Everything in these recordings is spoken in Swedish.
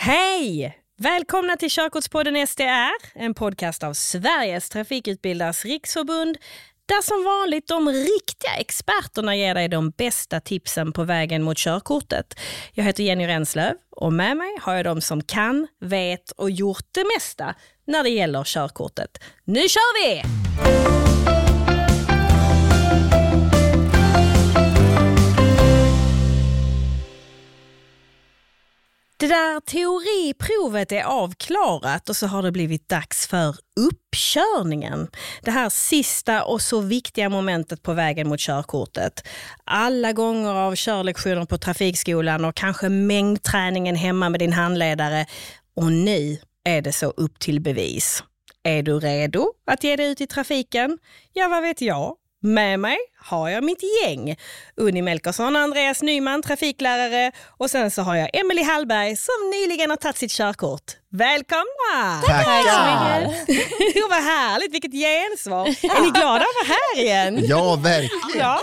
Hej! Välkomna till Körkortspodden SDR, en podcast av Sveriges trafikutbildares riksförbund där som vanligt de riktiga experterna ger dig de bästa tipsen på vägen mot körkortet. Jag heter Jenny Renslöv och med mig har jag de som kan, vet och gjort det mesta när det gäller körkortet. Nu kör vi! Det där teoriprovet är avklarat och så har det blivit dags för uppkörningen. Det här sista och så viktiga momentet på vägen mot körkortet. Alla gånger av körlektioner på trafikskolan och kanske mängdträningen hemma med din handledare. Och nu är det så upp till bevis. Är du redo att ge dig ut i trafiken? Ja, vad vet jag? Med mig har jag mitt gäng. Unni Melkersson och Andreas Nyman, trafiklärare. Och sen så har jag Emelie Hallberg som nyligen har tagit sitt körkort. Välkomna! Tackar! Vad härligt, vilket gensvar. Är ni glada att vara här igen? Ja, verkligen. Ja,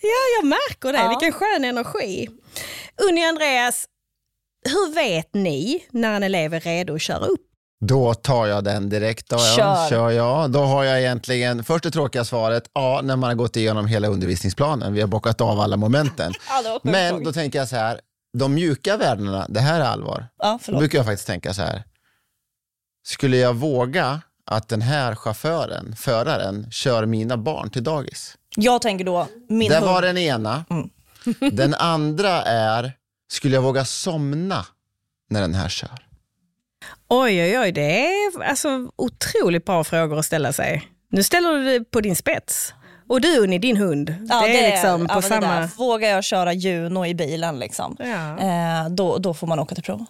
ja jag märker det. Ja. Vilken skön energi. Unni och Andreas, hur vet ni när en elev är redo att köra upp? Då tar jag den direkt. Då, ja. Kör. Kör jag. Då har jag egentligen, först det tråkiga svaret, ja, när man har gått igenom hela undervisningsplanen. Vi har bockat av alla momenten. Men då tänker jag så här, de mjuka värdena, det här är allvar. Ja, Då brukar jag faktiskt tänka så här, skulle jag våga att den här chauffören, föraren, kör mina barn till dagis? Jag tänker då, min det var den ena. Mm. Den andra är, skulle jag våga somna när den här kör? Oj, oj, oj. Det är alltså otroligt bra frågor att ställa sig. Nu ställer du det på din spets. Och du Unni, din hund. Ja, det är liksom ja, på det samma... Vågar jag köra Juno i bilen, liksom, Ja. eh, då, då får man åka till prov.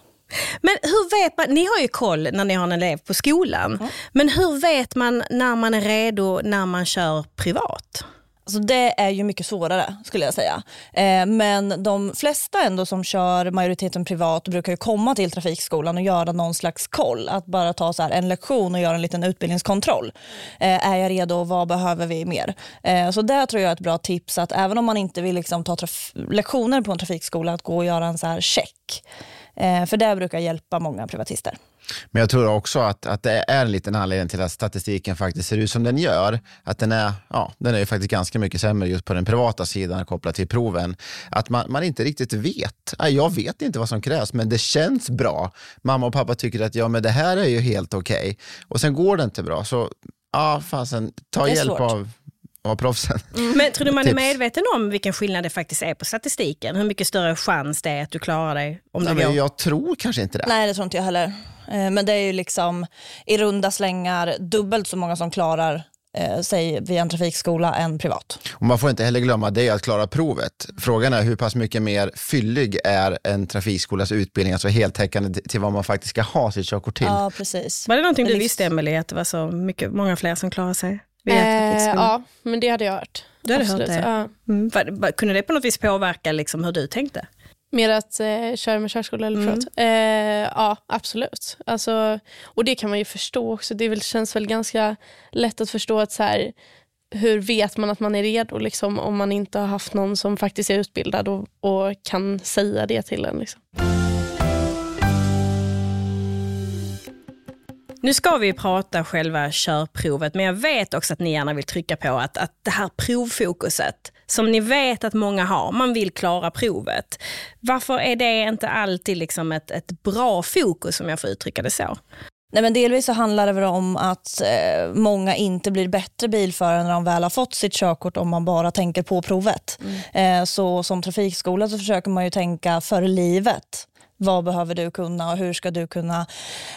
Men hur vet man, ni har ju koll när ni har en elev på skolan, men hur vet man när man är redo när man kör privat? Alltså det är ju mycket svårare skulle jag säga. Eh, men de flesta ändå som kör majoriteten privat brukar ju komma till trafikskolan och göra någon slags koll. Att bara ta så här en lektion och göra en liten utbildningskontroll. Eh, är jag redo? Vad behöver vi mer? Eh, så det tror jag är ett bra tips att även om man inte vill liksom ta lektioner på en trafikskola att gå och göra en så här check. Eh, för det brukar hjälpa många privatister. Men jag tror också att, att det är en liten anledning till att statistiken faktiskt ser ut som den gör. Att den är, ja, den är ju faktiskt ganska mycket sämre just på den privata sidan kopplat till proven. Att man, man inte riktigt vet. Jag vet inte vad som krävs, men det känns bra. Mamma och pappa tycker att ja, men det här är ju helt okej. Och sen går det inte bra. Så ja, fasen, ta hjälp svårt. av, av proffsen. Men tror du man är medveten om vilken skillnad det faktiskt är på statistiken? Hur mycket större chans det är att du klarar dig om Ja, det men går? jag tror kanske inte det. Nej, det tror inte jag heller. Eh, Men det är ju liksom i runda slängar dubbelt så många som klarar eh, sig via en trafikskola än privat. Och man får inte heller glömma det att klara provet. Frågan är hur pass mycket mer fyllig är en trafikskolas utbildning, alltså heltäckande till vad man faktiskt ska ha sitt körkort till. Ja, precis. Var det någonting du visste Emelie, att det var så mycket, många fler som klarar sig? Eh, trafikskolan? ja, men det hade jag hört. Du hade hört det? Ja. Mm. Kunde det på något vis påverka liksom hur du tänkte? Mer att eh, köra med körskola eller Mm. Eh, ja, absolut. Alltså, och det kan man ju förstå också. Det väl, känns väl ganska lätt att förstå att så här, hur vet man att man är redo liksom, om man inte har haft någon som faktiskt är utbildad och, och kan säga det till en. Liksom. Nu ska vi prata själva körprovet, men jag vet också att ni gärna vill trycka på att, att det här provfokuset, som ni vet att många har, man vill klara provet. Varför är det inte alltid liksom ett, ett bra fokus, om jag får uttrycka det så? Nej, men delvis så handlar det väl om att eh, många inte blir bättre bilförare när de väl har fått sitt körkort om man bara tänker på provet. Eh, så som trafikskola så försöker man ju tänka för livet. Vad behöver du kunna och hur ska du kunna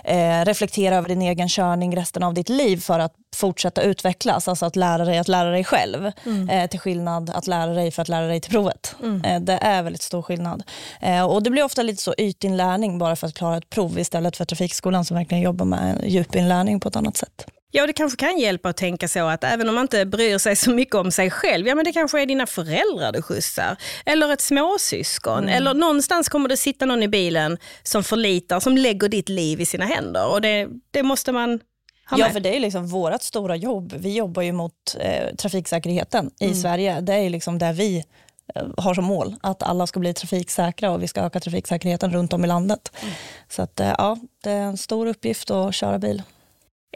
eh, reflektera över din egen körning resten av ditt liv för att fortsätta utvecklas. Alltså att lära dig att lära dig själv. Eh, till skillnad att lära dig för att lära dig till provet. Eh, det är väldigt stor skillnad. Eh, och Det blir ofta lite så ytinlärning bara för att klara ett prov istället för trafikskolan som verkligen jobbar med djupinlärning på ett annat sätt. Ja, det kanske kan hjälpa att tänka så att även om man inte bryr sig så mycket om sig själv, ja men det kanske är dina föräldrar du skjutsar. Eller ett småsyskon. Eller någonstans kommer det sitta någon i bilen som förlitar, som lägger ditt liv i sina händer. Och det, det måste man ha Ja, med. för det är liksom vårt stora jobb. Vi jobbar ju mot eh, trafiksäkerheten i Sverige. Det är liksom där vi eh, har som mål att alla ska bli trafiksäkra och vi ska öka trafiksäkerheten runt om i landet. Så att, eh, ja, det är en stor uppgift att köra bil.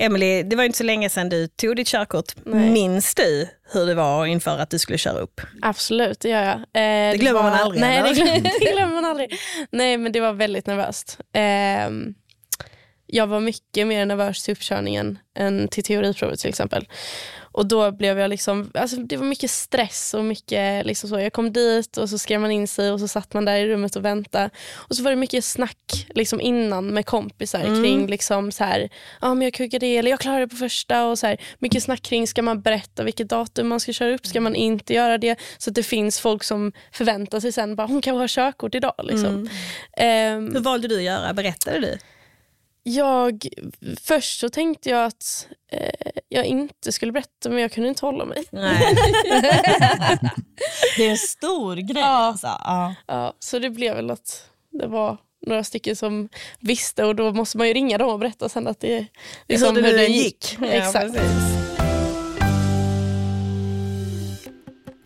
Emily, det var inte så länge sedan du tog ditt körkort. Nej. Minns du hur det var inför att du skulle köra upp? Absolut, det gör jag. Eh, det glömmer man aldrig, Nej, det glömmer, det glömmer man aldrig. Nej, men det var väldigt nervöst. Ehm, jag var mycket mer nervös till uppkörningen än till teoriprovet till exempel. Och då blev jag liksom, alltså det var mycket stress och mycket liksom så. Jag kom dit och så skrev man in sig och så satt man där i rummet och väntade. Och så var det mycket snack liksom innan med kompisar kring liksom så här, ja men jag kuggade det eller jag klarade det på första och så här, mycket snack kring ska man berätta vilket datum man ska köra upp, ska man inte göra det? Så att det finns folk som förväntar sig sen bara hon kan ha körkort idag liksom. Ehm, Hur valde du att göra? Berättade du? Jag, först så tänkte jag att eh, jag inte skulle berätta men jag kunde inte hålla mig. Nej. Det är en stor grej. Ja. Alltså. Ja. Ja, så det blev väl att det var några stycken som visste och då måste man ju ringa dem och berätta sen att det liksom hur hur det det gick. gick. Ja, Exakt. precis.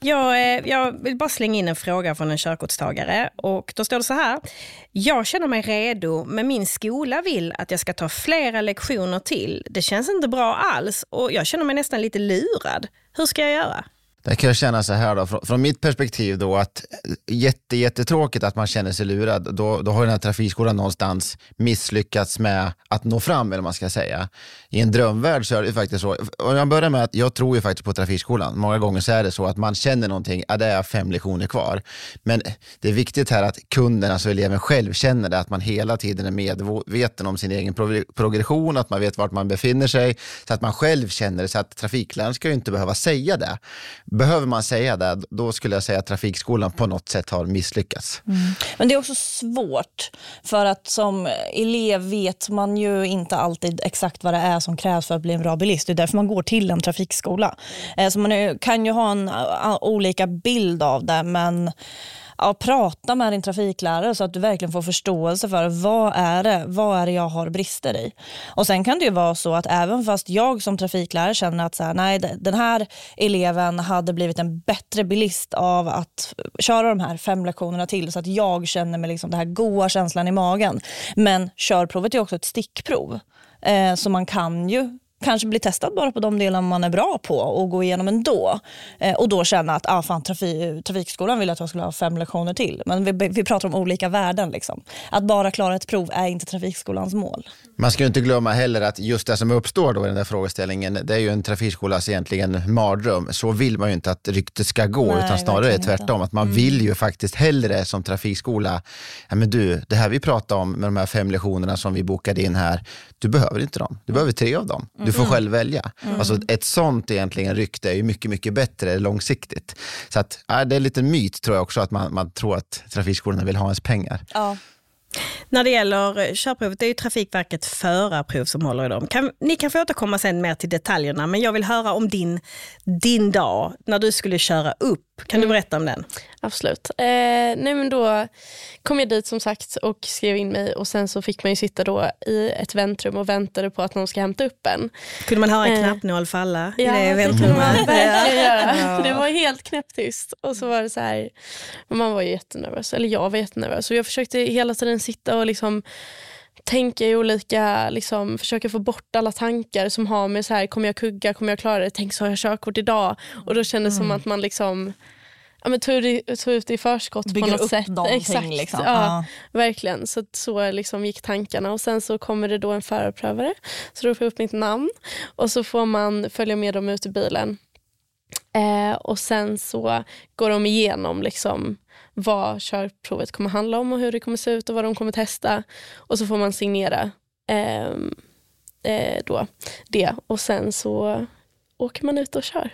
Jag, eh, jag vill bara slänga in en fråga från en körkortstagare. Och då står det så här. Jag känner mig redo, men min skola vill att jag ska ta flera lektioner till. Det känns inte bra alls och jag känner mig nästan lite lurad. Hur ska jag göra? Där kan jag känna så här då, från, mitt perspektiv då att eh, jätte, jättetråkigt att man känner sig lurad. Då, då har den här trafikskolan någonstans misslyckats med att nå fram, eller vad man ska säga. I en drömvärld så är det faktiskt så. Om jag börjar med att jag tror ju faktiskt på trafikskolan. Många gånger så är det så att man känner någonting, ja det är fem lektioner kvar. Men det är viktigt här att kunden, alltså eleven själv känner det, att man hela tiden är medveten om sin egen progression, att man vet vart man befinner sig, så att man själv känner det. Så att trafikläraren ska ju inte behöva säga det. Behöver man säga det, då skulle jag säga att trafikskolan på något sätt har misslyckats. Mm. Men det är också svårt för att som elev vet man ju inte alltid exakt vad det är som krävs för att bli en bra bilist. Det är därför man går till en trafikskola. Eh, så man kan ju ha en olika bild av det men ja, prata med din trafiklärare så att du verkligen får förståelse för vad är det, vad är det jag har brister i. Och Sen kan det ju vara så att även fast jag som trafiklärare känner att så här, nej, den här eleven hade blivit en bättre bilist av att eh, köra de här fem lektionerna till så att jag känner mig liksom den här goa känslan i magen. Men körprovet är också ett stickprov. Eh, så man kan ju kanske bli testad bara på de delar man är bra på och gå igenom ändå. Eh, och då känna att ah, fan, trafi, trafikskolan vill att jag skulle ha fem lektioner till. Men vi, vi pratar om olika värden. Liksom. Att bara klara ett prov är inte trafikskolans mål. Man ska ju inte glömma heller att just det som uppstår då i den där frågeställningen, det är ju en trafikskolas egentligen mardröm. Så vill man ju inte att ryktet ska gå, Nej, utan snarare tvärtom. Att man vill ju faktiskt hellre som trafikskola, ja men du, det här vi pratar om med de här fem lektionerna som vi bokade in här, du behöver inte dem. Du behöver tre av dem. Du får själv välja. Alltså ett sånt egentligen rykte är ju mycket, mycket bättre långsiktigt. Så att, ja, det är en liten myt tror jag också, att man, man tror att trafikskolorna vill ha ens pengar. Ja. När det gäller eh, körprovet, det är ju Trafikverket förarprov som håller i dem. Kan, ni kan få återkomma sen mer till detaljerna, men jag vill höra om din, din dag när du skulle köra upp. Kan du berätta om den? Absolut. Eh, nej men då kom jag dit som sagt och skrev in mig och sen så fick man ju sitta då i ett väntrum och väntade på att någon ska hämta upp en. Kunde man höra en Eh, knappnål falla i Ja, det väntrummet? Ja. Det var helt knäpptyst. Och så var det så här, man var ju jättenervös, eller jag var jättenervös. Och jag försökte hela tiden sitta och liksom tänka i olika, liksom, försöka få bort alla tankar som har med så här, kommer jag kugga, kommer jag klara det, tänk så har jag körkort idag. Och då kändes det som att man liksom Ja, men det- tog ut det i förskott Bygger på något upp sätt. någonting, Exakt. liksom. Ja, Ja. Verkligen. Så, så liksom gick tankarna. Och Sen så kommer det då en förarprövare. Så då får jag upp mitt namn. Och så får man följa med dem ut i bilen. Eh, och Sen så går de igenom liksom vad körprovet kommer handla om och hur det kommer se ut och vad de kommer testa. Och så får man signera ehm, eh, då det. Och sen så åker man ut och kör.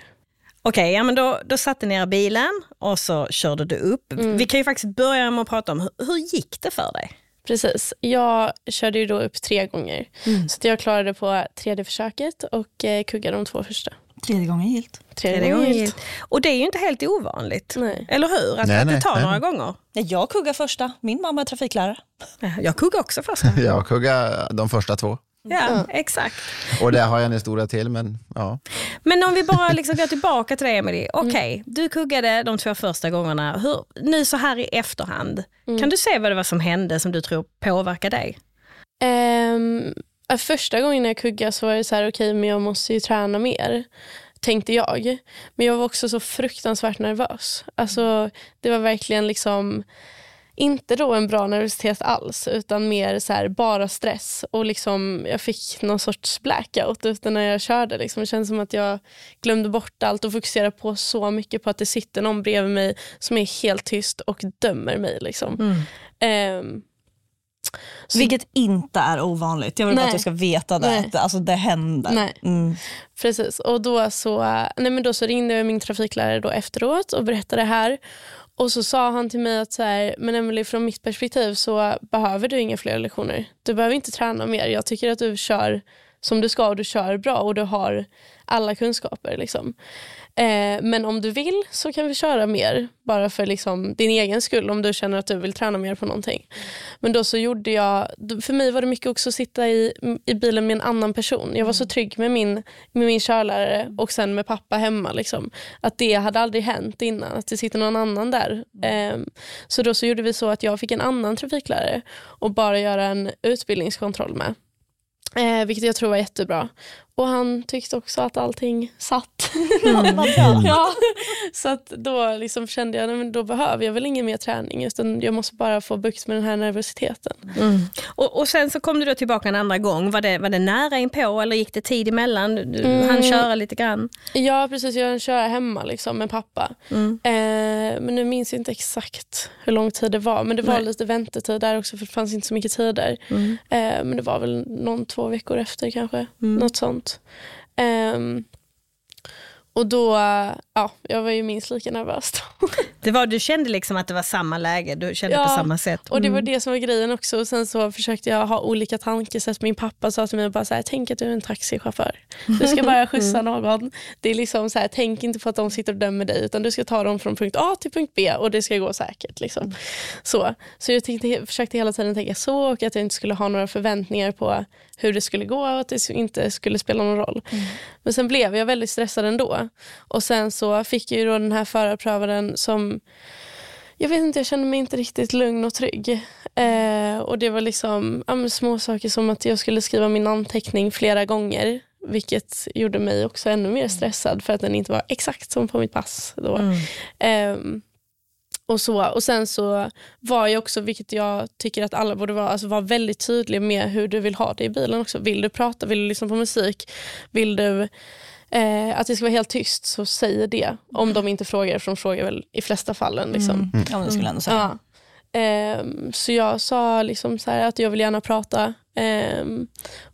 Okej, ja, men då, då satte ni er i bilen och så körde du upp. Mm. Vi kan ju faktiskt börja med att prata om hur, hur gick det för dig? Precis. Jag körde ju då upp tre gånger. Så att jag klarade på tredje försöket och eh, kuggade de två första. Tredje gången gilt. Tredje, gången gillt. Och det är ju inte helt ovanligt. Nej. Eller hur? Att, Nej, att det tar nej, några nej. gånger. Nej, Jag kuggar första. Min mamma är trafiklärare. Ja, Jag kuggade också första. Jag kugga de första två. Ja, exakt. Och där har jag en historia till, men ja. Men om vi bara liksom går tillbaka till det Emily. Okej, du kuggade de två första gångerna. Hur, nu så här i efterhand, kan du se vad det var som hände som du tror påverkade dig? Äh, första gången jag kuggade så var det så här, okej men jag måste ju träna mer. Tänkte jag. Men jag var också så fruktansvärt nervös. Alltså det var verkligen liksom inte då en bra nervositet alls utan mer så här, bara stress. Och liksom, Jag fick någon sorts blackout utan när jag körde. Liksom. Det kändes som att jag glömde bort allt och fokuserade på så mycket på att det sitter någon bredvid mig som är helt tyst och dömer mig. Liksom. Mm. Um, så, Vilket inte är ovanligt. Jag vill nej, bara att du ska veta det. Att, alltså, det händer. Nej. Mm. Precis. Och då så, nej men då så ringde jag min trafiklärare då efteråt och berättade det här. Och så sa han till mig att så här, men Emily, från mitt perspektiv så behöver du inga fler lektioner. Du behöver inte träna mer. Jag tycker att du kör som du ska och du kör bra och du har alla kunskaper. Liksom. Eh, men om du vill så kan vi köra mer, bara för liksom din egen skull, om du känner att du vill träna mer på någonting. Men då så gjorde jag, för mig var det mycket också att sitta i, i bilen med en annan person. Jag var så trygg med min, med min körlärare och sen med pappa hemma. Liksom. Att det hade aldrig hänt innan, att det sitter någon annan där. Eh, så då så gjorde vi så att jag fick en annan trafiklärare och bara göra en utbildningskontroll med. Eh, vilket jag tror var jättebra. Och han tyckte också att allting satt. Mm. ja, så att då liksom kände jag att då behöver jag väl ingen mer träning utan jag måste bara få bukt med den här nervositeten. Mm. Och, och, sen så kom du då tillbaka en andra gång. Var det, var det nära inpå eller gick det tid emellan? Du mm. hann köra lite grann? Ja precis, jag köra hemma liksom, med pappa. Mm. Eh, men nu minns jag inte exakt hur lång tid det var. Men det var Nej. lite väntetid där också för det fanns inte så mycket tider. Mm. Eh, men det var väl någon två veckor efter kanske. Mm. Något sånt. Um, och då, ja, jag var ju minst lika nervös då. Det var, du kände liksom att det var samma läge, du kände ja, på samma sätt? Mm. och det var mm. det som var grejen också. Och sen så försökte jag ha olika tankesätt. Min pappa sa till mig bara så här, tänk att du är en taxichaufför. Du ska bara skjutsa mm. någon. Det är liksom så här, tänk inte på att de sitter och dömer dig utan du ska ta dem från punkt A till punkt B och det ska gå säkert. Liksom. Mm. Så, så jag tänkte, försökte hela tiden tänka så och att jag inte skulle ha några förväntningar på hur det skulle gå och att det inte skulle spela någon roll. Mm. Men sen blev jag väldigt stressad ändå. Och sen så fick jag ju då den här förarprövaren som jag vet inte, jag kände mig inte riktigt lugn och trygg. Eh, och det var liksom ja, små saker som att jag skulle skriva min anteckning flera gånger. Vilket gjorde mig också ännu mer stressad för att den inte var exakt som på mitt pass. Då. Mm. Eh, och så. Och Sen så var jag också, vilket jag tycker att alla borde vara, alltså var väldigt tydlig med hur du vill ha det i bilen också. Vill du prata, vill du lyssna på musik, vill du eh, att det ska vara helt tyst, så säg det. Om de inte frågar, för de frågar väl i flesta fallen. Liksom. Mm. Ja, det skulle jag ändå säga. Ja. Um, så jag sa liksom så att jag vill gärna prata. Um,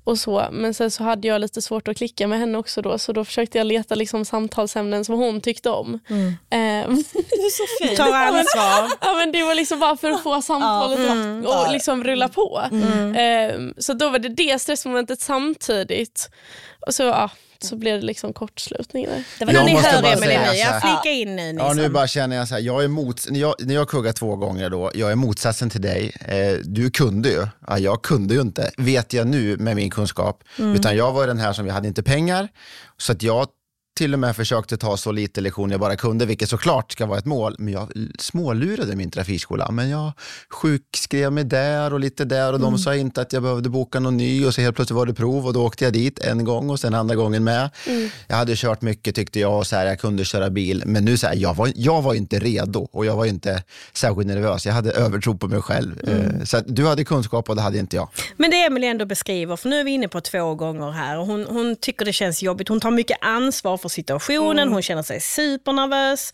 och så. Men sen så hade jag lite svårt att klicka med henne också då så då försökte jag leta liksom samtalsämnen som hon tyckte om. Mm. Um, du är så fin. Ta ansvar. ja, men det var liksom bara för att få samtalet mm. och liksom rulla på. Mm. så då var det det stressmomentet samtidigt. Och så, ja, så blev det liksom kortslutning där. Det var när ni hör Emelie nu, jag flikar in nu. Ja, nu bara känner jag så här, jag är mot, när, jag, när jag kuggar två gånger då, jag är motsatsen till dig. Eh, du kunde ju, ja, jag kunde ju inte, vet jag nu med min kunskap. Mm. Utan jag var den här som, vi hade inte pengar, så att jag till och med försökte ta så lite lektion jag bara kunde, vilket såklart ska vara ett mål. Men jag smålurade min trafikskola. Men jag sjukskrev mig där och lite där och mm. de sa inte att jag behövde boka någon ny och så helt plötsligt var det prov och då åkte jag dit en gång och sen andra gången med. Mm. Jag hade kört mycket tyckte jag och så här, jag kunde köra bil. Men nu så här, jag var jag var inte redo och jag var inte särskilt nervös. Jag hade övertro på mig själv. Mm. Eh, så du hade kunskap och det hade inte jag. Men det Emelie ändå beskriver, för nu är vi inne på två gånger här och hon, hon tycker det känns jobbigt. Hon tar mycket ansvar för situationen, mm. hon känner sig supernervös.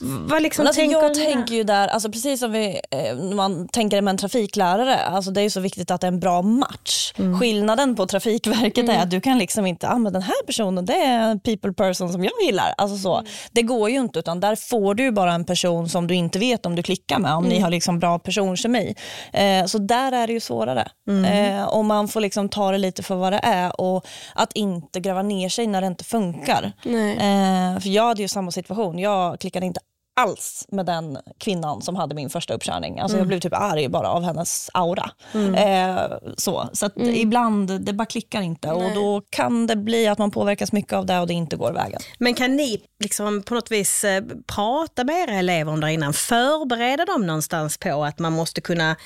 Vad liksom alltså, tänker jag tänker ju där, alltså precis som vi, eh, man tänker med en trafiklärare, alltså det är så viktigt att det är en bra match. Mm. Skillnaden på Trafikverket mm. är att du kan liksom inte, ah, men den här personen det är en people person som jag gillar. Alltså så. Mm. Det går ju inte utan där får du bara en person som du inte vet om du klickar med, om ni mm. har liksom bra personkemi. Eh, så där är det ju svårare. Mm. Eh, och man får liksom ta det lite för vad det är och att inte gräva ner sig när det inte funkar. Eh, för jag hade ju samma situation, jag klickade inte alls med den kvinnan som hade min första uppkörning. Alltså mm. Jag blev typ arg bara av hennes aura. Mm. Eh, så så mm. ibland, det bara klickar inte Nej. och då kan det bli att man påverkas mycket av det och det inte går vägen. Men kan ni liksom på något vis eh, prata med era elever om det innan? Förbereda dem någonstans på att man måste kunna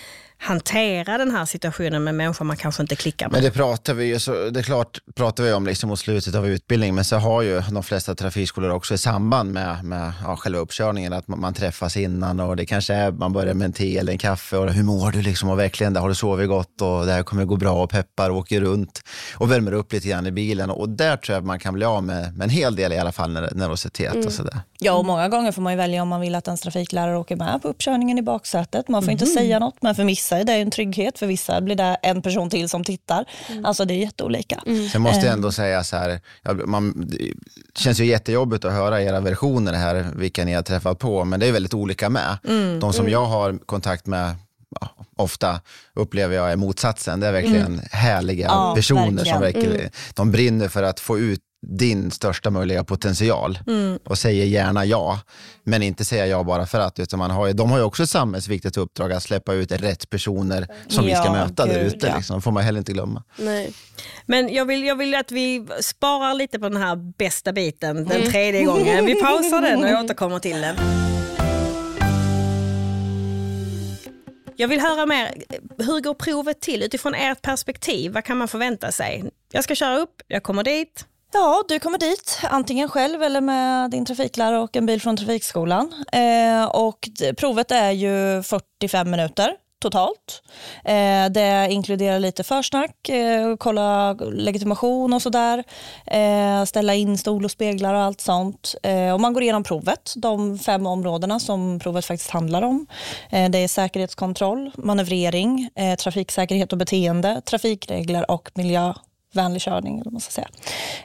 hantera den här situationen med människor man kanske inte klickar med. Men det pratar vi ju, så, det är klart pratar vi om liksom mot slutet av utbildningen, men så har ju de flesta trafikskolor också i samband med, med ja, själva uppkörningen att man, man, träffas innan och det kanske är, man börjar med en te eller en kaffe och hur mår du liksom och verkligen, har du sovit gott och det här kommer gå bra och peppar och åker runt och värmer upp lite grann i bilen och där tror jag man kan bli av med, med en hel del i alla fall nervositet mm. och sådär. Ja, och många gånger får man ju välja om man vill att ens trafiklärare åker med på uppkörningen i baksätet. Man får mm. inte säga något, men för vissa är det en trygghet. För vissa blir det en person till som tittar. Mm. Alltså det är jätteolika. Mm. Sen måste jag eh. ändå säga så här, man, det känns ju jättejobbigt att höra era versioner här, vilka ni har träffat på, men det är väldigt olika med. Mm. De som mm. jag har kontakt med ja, ofta upplever jag är motsatsen. Det är verkligen mm. härliga ja, personer verkligen. som verkligen, mm. de brinner för att få ut din största möjliga potential mm. och säger gärna ja, men inte säga ja bara för att. Utan man har ju, de har ju också ett samhällsviktigt uppdrag att släppa ut rätt personer som ja, vi ska möta gud, där ute. Ja. Liksom. får man heller inte glömma. Nej. Men jag vill, jag vill att vi sparar lite på den här bästa biten den mm. tredje gången. Vi pausar den och återkommer till den. Jag vill höra mer, hur går provet till utifrån ert perspektiv? Vad kan man förvänta sig? Jag ska köra upp, jag kommer dit, Ja, du kommer dit antingen själv eller med din trafiklärare och en bil från trafikskolan. Eh, och provet är ju 45 minuter totalt. Eh, det inkluderar lite försnack, eh, kolla legitimation och sådär. Eh, ställa in stol och speglar och allt sånt. Eh, och man går igenom provet, de fem områdena som provet faktiskt handlar om. Eh, det är säkerhetskontroll, manövrering, eh, trafiksäkerhet och beteende, trafikregler och miljö vänlig körning. Eller man ska säga.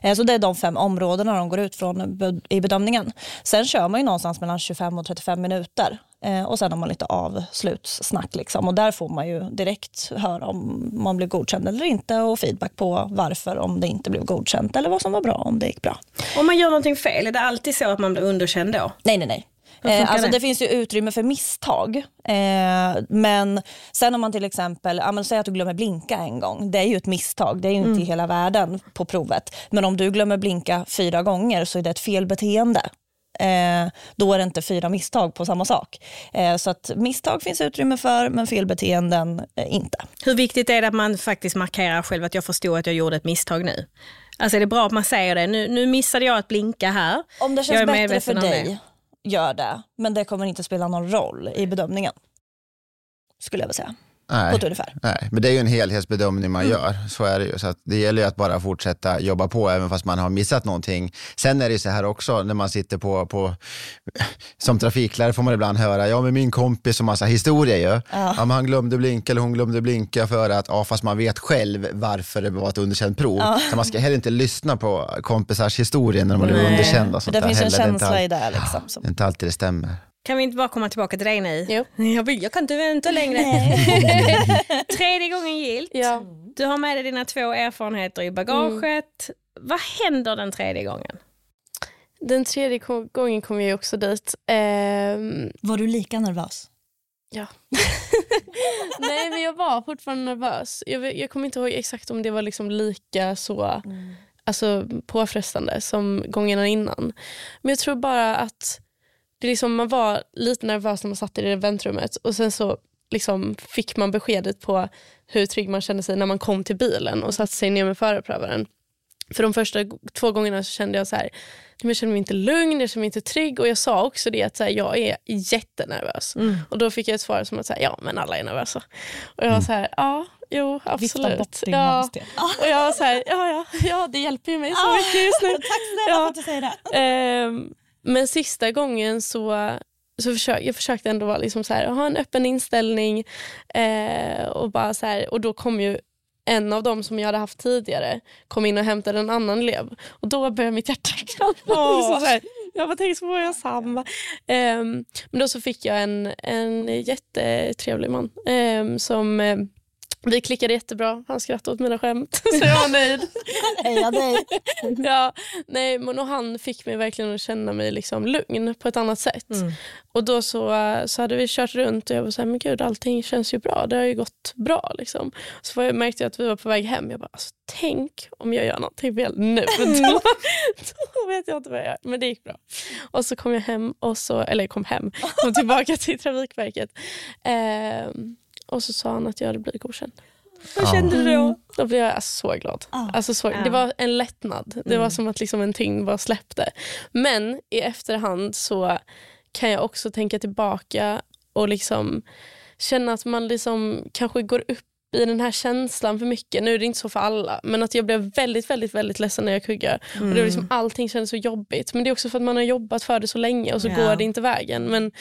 Eh, så det är de fem områdena de går ut från i bedömningen. Sen kör man ju någonstans mellan 25 och 35 minuter eh, och sen har man lite avslutssnack. Liksom. Och där får man ju direkt höra om man blev godkänd eller inte och feedback på varför om det inte blev godkänt eller vad som var bra om det gick bra. Om man gör någonting fel, är det alltid så att man blir underkänd då? Nej, nej, nej. Eh, alltså det? det? finns ju utrymme för misstag. Eh, men sen om man till exempel, ja, säg att du glömmer blinka en gång. Det är ju ett misstag, det är ju inte mm. i hela världen på provet. Men om du glömmer blinka fyra gånger så är det ett felbeteende. Eh, då är det inte fyra misstag på samma sak. Eh, så att misstag finns utrymme för, men felbeteenden eh, inte. Hur viktigt är det att man faktiskt markerar själv att jag förstår att jag gjorde ett misstag nu? Alltså är det bra att man säger det, nu, nu missade jag att blinka här. Om det känns bättre för dig gör det, men det kommer inte spela någon roll i bedömningen. Skulle jag vilja säga. Nej, på ett ungefär. nej, men det är ju en helhetsbedömning man mm. gör. Så är det ju. Så det gäller ju att bara fortsätta jobba på även fast man har missat någonting. Sen är det ju så här också när man sitter på, på som trafiklärare får man ibland höra, ja men min kompis och massa historia ju. Ja. ja men han glömde blinka eller hon glömde blinka för att, ja fast man vet själv varför det var ett underkänt prov. Ja. Så man ska heller inte lyssna på kompisars historia när de blir underkända. Det finns en känsla det i det. Liksom, som... Det är inte alltid det stämmer. Kan vi inte bara komma tillbaka till dig nu? Jo. Jag, vill, jag kan inte vänta längre. Tredje gången gilt. Ja. Du har med dig dina två erfarenheter i bagaget. Mm. Vad händer den tredje gången? Den tredje gången kom jag också dit. Um... Var du lika nervös? Ja. Nej men jag var fortfarande nervös. Jag, jag kommer inte ihåg exakt om det var liksom lika så mm. alltså, påfrestande som gångerna innan. Men jag tror bara att det liksom, man var lite nervös när man satt i det väntrummet och sen så liksom fick man beskedet på hur trygg man kände sig när man kom till bilen och satte sig ner med förarprövaren. För de första två gångerna så kände jag så här, jag kände mig inte lugn, jag kände mig inte trygg och jag sa också det att så här, jag är jättenervös. Mm. Och då fick jag ett svar som att så här, ja men alla är nervösa. Och jag var så här, ja Jo, absolut. Ja. Och jag var så här, ja, ja, ja, det hjälper ju mig så mycket just nu. Tack snälla ja. för att du säger det. Um, men sista gången så, så försök, jag försökte ändå vara liksom så här, ha en öppen inställning. Eh, och, bara så här, och då kom ju en av dem som jag hade haft tidigare kom in och hämtade en annan elev. Och då började mitt hjärta oh. Jag bara tänkte på jag samma. Um, men då så fick jag en, en jättetrevlig man um, som um, vi klickade jättebra, han skrattade åt mina skämt så jag var nöjd. Heja dig! ja, nej, men och han fick mig verkligen att känna mig liksom lugn på ett annat sätt. Mm. Och då så, så hade vi kört runt och jag var så här, men gud allting känns ju bra, det har ju gått bra. Liksom. Så jag märkte jag att vi var på väg hem, jag bara, alltså, tänk om jag gör någonting fel nu. Då, då vet jag inte vad jag gör. Men det gick bra. Och så kom jag hem, och så, eller kom hem, kom tillbaka till Trafikverket. Eh, och så sa han att jag hade blivit godkänd. Vad kände du då? Då blev jag så glad. Alltså så. Det var en lättnad. Det var som att liksom en tyngd bara släppte. Men i efterhand så kan jag också tänka tillbaka och liksom känna att man liksom kanske går upp i den här känslan för mycket. Nu är det inte så för alla, men att jag blev väldigt väldigt, väldigt ledsen när jag kuggade. Och det var liksom, allting kändes så jobbigt. Men det är också för att man har jobbat för det så länge och så Ja. går det inte vägen. Men,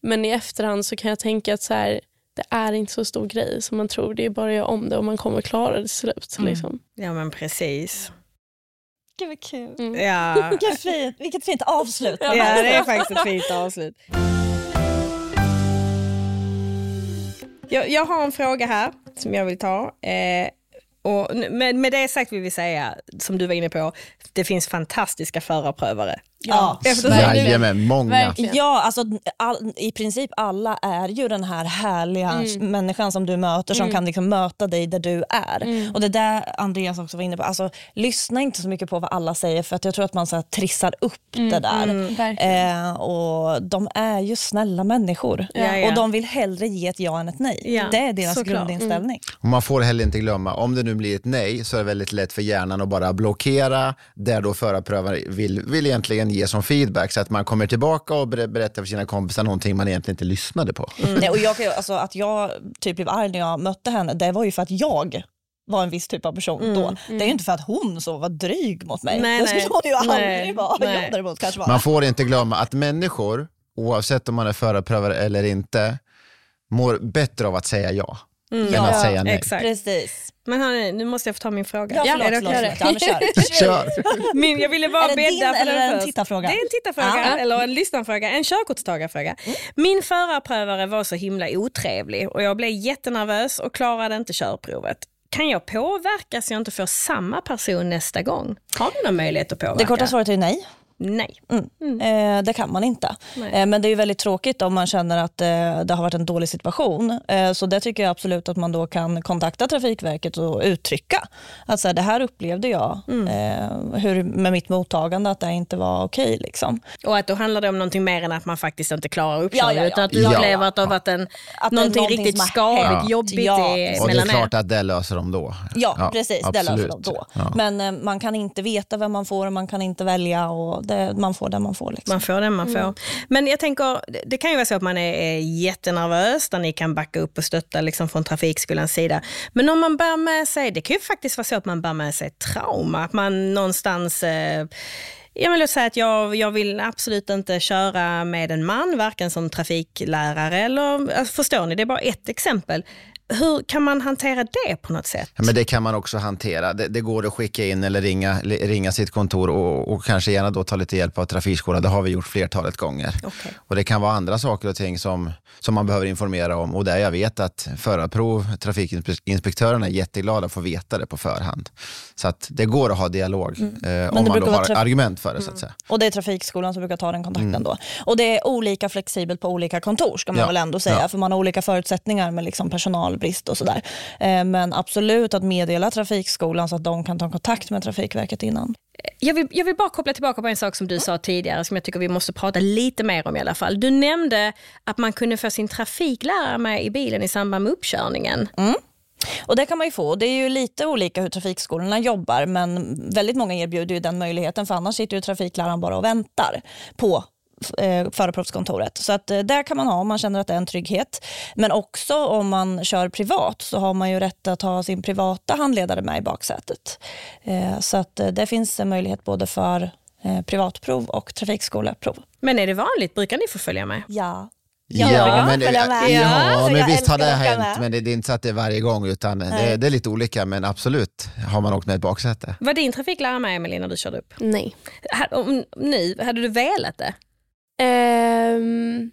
men i efterhand så kan jag tänka att så här, det är inte så stor grej som man tror. Det är bara att göra om det och man kommer klara det till slut. Liksom. Ja men precis. Gud vad kul. Mm. Ja. Vilket fint, vilket fint avslut. ja, det är faktiskt ett fint avslut. Jag, jag har en fråga här som jag vill ta. Eh, och med, med det sagt vill vi säga, som du var inne på, det finns fantastiska förarprövare. Ja. Jajamän, många. Verkligen. Ja, alltså all, i princip alla är ju den här härliga människan som du möter som kan liksom möta dig där du är. Och det där Andreas också var inne på, alltså, lyssna inte så mycket på vad alla säger för att jag tror att man så här, trissar upp det där. verkligen. Eh, och de är ju snälla människor Ja, ja. och de vill hellre ge ett ja än ett nej. Ja, det är deras såklart. grundinställning. Och man får heller inte glömma, om det nu blir ett nej så är det väldigt lätt för hjärnan att bara blockera där då förarprövaren vill, vill egentligen ge som feedback så att man kommer tillbaka och ber- berättar för sina kompisar någonting man egentligen inte lyssnade på. Nej, och jag, alltså, att jag typ blev arg när jag mötte henne, det var ju för att jag var en viss typ av person då. Det är ju inte för att hon så var dryg mot mig. Nej, det skulle nej. hon ju Nej, aldrig vara. nej. Jag däremot kanske var. Man får inte glömma att människor, oavsett om man är förarprövare eller inte, mår bättre av att säga ja än Ja, att säga nej. Exakt. Precis. Men hörni, nu måste jag få ta min fråga. Ja, förlåt, är det förlåt, okej? förlåt. Ja, men kör. Kör! Min, jag ville bara Är det bädda din för eller den en först. tittarfråga? Det är en tittarfråga, Ja. eller en lyssnarfråga, en körkortstagarfråga. Min förarprövare var så himla otrevlig och jag blev jättenervös och klarade inte körprovet. Kan jag påverka så jag inte får samma person nästa gång? Har du någon möjlighet att påverka? Det korta svaret är nej. Nej. Eh, det kan man inte. Eh, men det är ju väldigt tråkigt om man känner att eh, det har varit en dålig situation. Eh, så det tycker jag absolut att man då kan kontakta Trafikverket och uttrycka att så här, det här upplevde jag eh, hur, med mitt mottagande att det inte var okej. liksom. Och att då handlar det om någonting mer än att man faktiskt inte klarar uppkörningen Ja, ja, ja. utan att du upplever att det har varit en, Att någonting någonting riktigt skadligt, jobbigt Ja, i, Och det är er. klart att det löser de då. Ja, precis. Det löser absolut. de då. Ja. Men eh, man kan inte veta vem man får och man kan inte välja. och det, Man får den man får. Liksom. Man får den man får. Men jag tänker, det- det kan ju vara så att man är, jättenervös, där ni kan backa upp och stötta liksom från trafikskolans sida. Men om man bär med sig, det kan ju faktiskt vara så att man bär med sig trauma, att man någonstans eh, jag vill säga att jag, jag vill absolut inte köra med en man, varken som trafiklärare eller, alltså förstår ni, det är bara ett exempel. Hur kan man hantera det på något sätt? Ja, men det kan man också hantera. Det, det går att skicka in eller ringa, ringa sitt kontor och, och kanske gärna då ta lite hjälp av trafikskolan. Det har vi gjort flertalet gånger. Okej. Och Det kan vara andra saker och ting som, som man behöver informera om och där jag vet att förarprov, trafikinspektörerna är jätteglada att få veta det på förhand. Så att det går att ha dialog eh, om man då har traf- argument för det. så att säga. Och det är Trafikskolan som brukar ta den kontakten Mm. då. Och det är olika flexibelt på olika kontor ska man Ja, väl ändå säga. ja. För man har olika förutsättningar med liksom personalbrist och sådär. Eh, men absolut att meddela Trafikskolan så att de kan ta kontakt med Trafikverket innan. Jag vill, jag vill bara koppla tillbaka på en sak som du sa tidigare som jag tycker vi måste prata lite mer om i alla fall. Du nämnde att man kunde få sin trafiklärare med i bilen i samband med uppkörningen. Och det kan man ju få. Det är ju lite olika hur trafikskolorna jobbar men väldigt många erbjuder ju den möjligheten för annars sitter ju trafikläraren bara och väntar på eh, förarprovskontoret. Så att eh, där kan man ha om man känner att det är en trygghet. Men också om man kör privat så har man ju rätt att ha sin privata handledare med i baksätet. Eh, så att eh, det finns en möjlighet både för privatprov och trafikskoleprov. Men är det vanligt? Brukar ni få följa med? Ja. Ja, Ja, men, ja, Ja, men visst har det hänt, med. men det, det är inte så att det är varje gång, utan det, det är lite olika, men absolut har man åkt med ett baksäte. Var din trafiklärare med Emelie när du körde upp? Nej. Ha- om- Nu, hade du velat det? Ehm,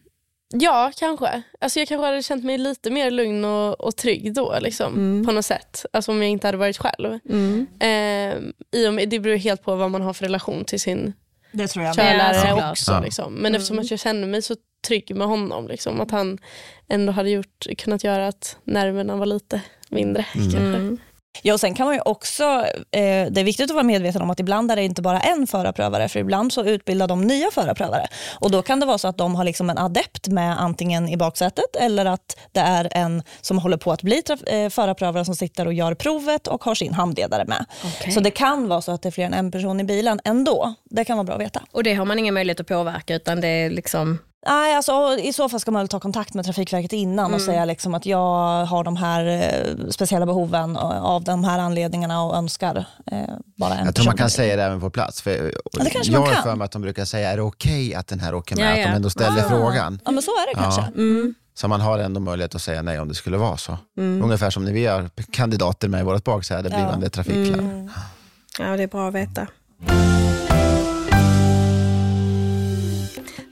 ja, kanske. Alltså jag kanske hade känt mig lite mer lugn och, och trygg då. Liksom, På något sätt. Alltså om jag inte hade varit själv. Ehm, i och med, det beror helt på vad man har för relation till sin Det tror jag. Ja, körlärare såklart. också. Ja. Liksom. Men eftersom att jag kände mig så trygg med honom, liksom, att han ändå hade gjort, kunnat göra att nerverna var lite mindre. Kanske. Ja, och sen kan man ju också, eh, det är viktigt att vara medveten om att ibland är det inte bara en förarprövare, för ibland så utbildar de nya förarprövare. Och då kan det vara så att de har liksom en adept med antingen i baksätet eller att det är en som håller på att bli traf- eh, förarprövare som sitter och gör provet och har sin handledare med. Okej. Så det kan vara så att det är fler än en person i bilen ändå. Det kan vara bra att veta. Och det har man ingen möjlighet att påverka utan det är liksom... Nej, alltså, I så fall ska man väl ta kontakt med Trafikverket innan och säga liksom att jag har de här eh, speciella behoven eh, av de här anledningarna och önskar eh, bara en Jag tror man kan säga det även på plats. För det kanske jag man har för mig att de brukar säga, är det okej att den här åker med? Ja, Att de ja. ändå ställer Ah. frågan. Ja, men så är det kanske. Mm. Så man har ändå möjlighet att säga nej om det skulle vara så. Ungefär som när vi har kandidater med i vårt baksäte, blivande trafiklärare. Ja, det är bra att veta.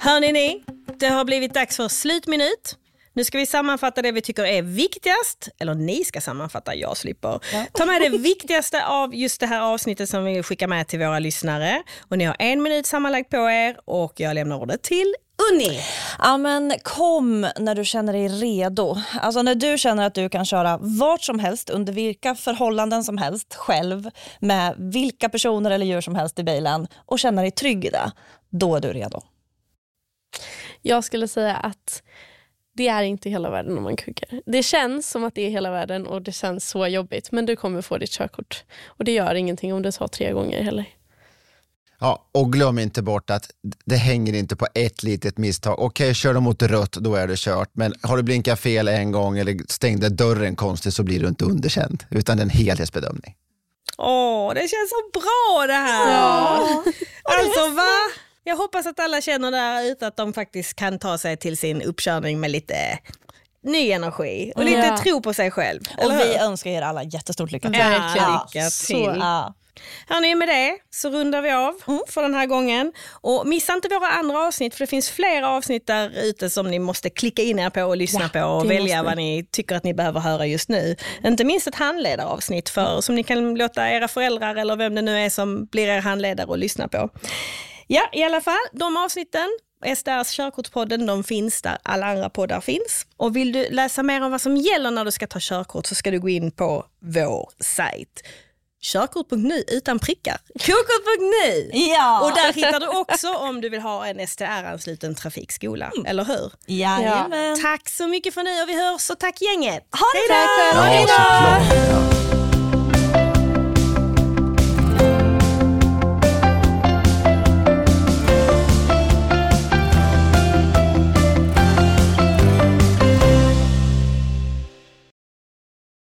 Hörni ni, det har blivit dags för slutminut. Nu ska vi sammanfatta det vi tycker är viktigast. Eller ni ska sammanfatta, jag slipper. Ta med det viktigaste av just det här avsnittet som vi vill skicka med till våra lyssnare. Och ni har en minut sammanlagt på er och jag lämnar ordet till Unni. Ja, men kom när du känner dig redo. Alltså när du känner att du kan köra vart som helst, under vilka förhållanden som helst, själv, med vilka personer eller djur som helst i bilen och känner dig trygg i det, då är du redo. Jag skulle säga att det är inte hela världen om man kuggar. Det känns som att det är hela världen och det känns så jobbigt. Men du kommer få ditt körkort. Och det gör ingenting om det tar tre gånger heller. Ja, och glöm inte bort att det hänger inte på ett litet misstag. Okej, kör du mot rött, då är det kört. Men har du blinkat fel en gång eller stängde dörren konstigt så blir du inte underkänd. Utan det är en helhetsbedömning. Åh, det känns så bra det här. Alltså va? Jag hoppas att alla känner där ute att de faktiskt kan ta sig till sin uppkörning med lite ny energi och lite Ja. tro på sig själv. Och vi önskar er alla jättestort lycka till. Ja, lycka till. ja. Hörni, med det så rundar vi av för den här gången. Och missa inte våra andra avsnitt för det finns flera avsnitt där ute som ni måste klicka in er på och lyssna Ja, på och välja vad ni tycker att ni behöver höra just nu. Inte minst ett handledaravsnitt för, som ni kan låta era föräldrar eller vem det nu är som blir er handledare och lyssna på. Ja, i alla fall, de avsnitten, SDRs körkortspodden, de finns där alla andra poddar finns. Och vill du läsa mer om vad som gäller när du ska ta körkort så ska du gå in på vår sajt. Körkort.nu utan prickar. Kokort.nu! Ja. Och där hittar du också om du vill ha en STR-ansluten trafikskola, eller hur? Jajamän. Tack så mycket för nu och vi hörs och tack gänget! Ha det! Ja, såklart. Ja.